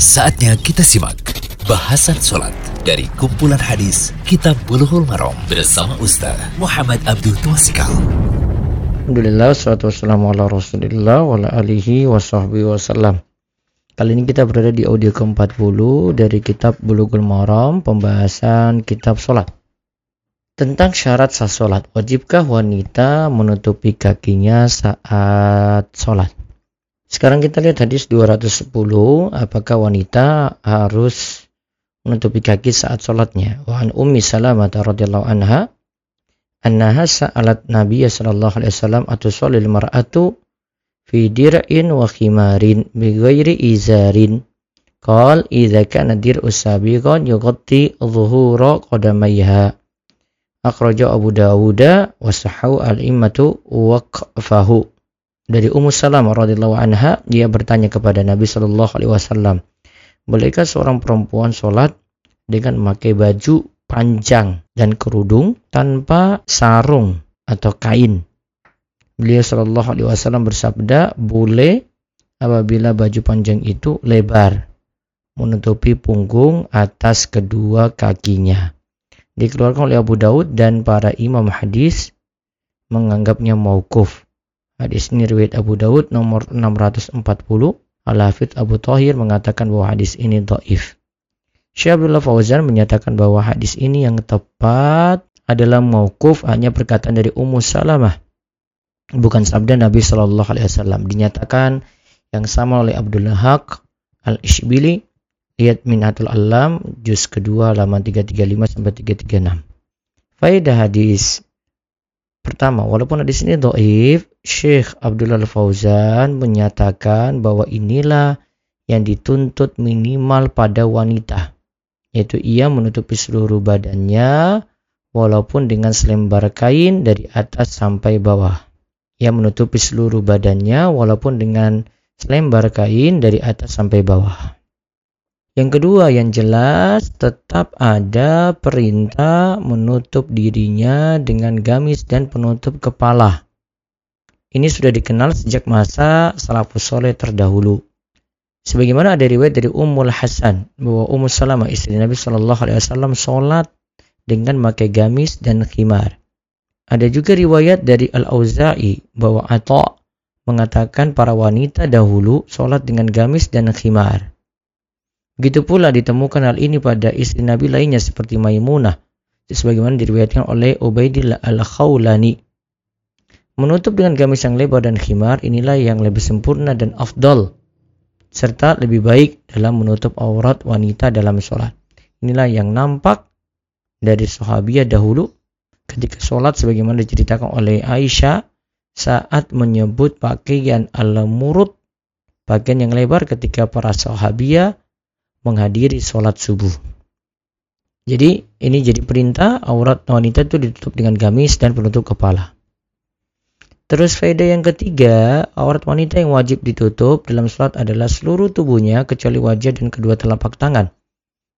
Saatnya kita simak bahasan sholat dari kumpulan hadis Kitab Bulughul Maram bersama Ustaz Muhammad Abdul Tuasikal. Alhamdulillah, salatu wassalamu ala rasulillah wa ala alihi wa sahbihi wasallam. Kali ini kita berada di audio ke-40 dari kitab Bulughul Maram, pembahasan kitab sholat. Tentang syarat sah sholat, wajibkah wanita menutupi kakinya saat sholat? Sekarang kita lihat hadis 210, apakah wanita harus menutupi kaki saat sholatnya? Wa an Ummi Salamah radhiyallahu anha annaha sa'alat Nabi sallallahu alaihi wasallam atushallil mar'atu fi dir'in wa khimarin bi ghairi izarin. Qal idza kana dir'u sabiqan yughatti dhuhura qadamayha. Akhraja Abu Dawud wa sahahu al-immatu waqfahu dari Ummu Salamah radhiyallahu anha dia bertanya kepada Nabi Shallallahu alaihi wasallam bolehkah seorang perempuan sholat dengan memakai baju panjang dan kerudung tanpa sarung atau kain? Beliau Shallallahu alaihi wasallam bersabda boleh apabila baju panjang itu lebar menutupi punggung atas kedua kakinya. Dikeluarkan oleh Abu Daud dan para imam hadis menganggapnya maukuf Hadis ini riwayat Abu Dawud nomor 640. Al-Hafidh Abu Thahir mengatakan bahwa hadis ini dhaif. Syekh Abdullah Fauzan menyatakan bahwa hadis ini yang tepat adalah mauquf hanya perkataan dari Ummu Salamah bukan sabda Nabi Shallallahu alaihi wasallam dinyatakan yang sama oleh Abdullah Haq Al-Ishbili lihat Minatul Alam juz kedua halaman 335 sampai 336. Faedah hadis Pertama, walaupun hadis ini doif, Syekh Abdullah Fauzan menyatakan bahwa inilah yang dituntut minimal pada wanita, yaitu ia menutupi seluruh badannya walaupun dengan selembar kain dari atas sampai bawah. Ia menutupi seluruh badannya walaupun dengan selembar kain dari atas sampai bawah. Yang kedua yang jelas tetap ada perintah menutup dirinya dengan gamis dan penutup kepala. Ini sudah dikenal sejak masa salafus soleh terdahulu. Sebagaimana ada riwayat dari Ummul Hasan bahwa Ummu Salamah istri Nabi Shallallahu Alaihi Wasallam sholat dengan memakai gamis dan khimar. Ada juga riwayat dari Al-Auza'i bahwa Atta mengatakan para wanita dahulu sholat dengan gamis dan khimar. Begitu pula ditemukan hal ini pada istri Nabi lainnya seperti Maimunah, sebagaimana diriwayatkan oleh Ubaidillah Al-Khawlani. Menutup dengan gamis yang lebar dan khimar inilah yang lebih sempurna dan afdal, serta lebih baik dalam menutup aurat wanita dalam sholat. Inilah yang nampak dari sahabiah dahulu ketika sholat sebagaimana diceritakan oleh Aisyah saat menyebut pakaian al-murud pakaian yang lebar ketika para sahabiah menghadiri sholat subuh. Jadi ini jadi perintah aurat wanita itu ditutup dengan gamis dan penutup kepala. Terus faedah yang ketiga, aurat wanita yang wajib ditutup dalam sholat adalah seluruh tubuhnya kecuali wajah dan kedua telapak tangan.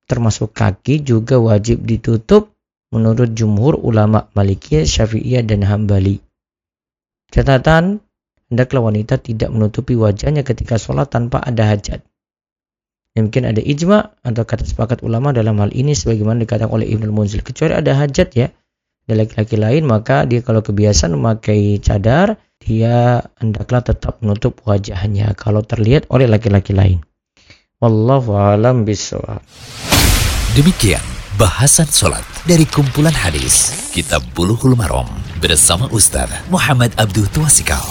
Termasuk kaki juga wajib ditutup menurut jumhur ulama Malikiyah, Syafi'iyah, dan Hambali. Catatan, hendaklah wanita tidak menutupi wajahnya ketika sholat tanpa ada hajat. Mungkin ada ijma atau kata sepakat ulama dalam hal ini sebagaimana dikatakan oleh Ibnu Munzil kecuali ada hajat ya ada laki-laki lain maka dia kalau kebiasaan memakai cadar dia hendaklah tetap menutup wajahnya kalau terlihat oleh laki-laki lain. Wallahu alam bisawab demikian bahasan sholat dari kumpulan hadis kitab Bulughul Maram bersama Ustaz Muhammad Abdul Tuasikal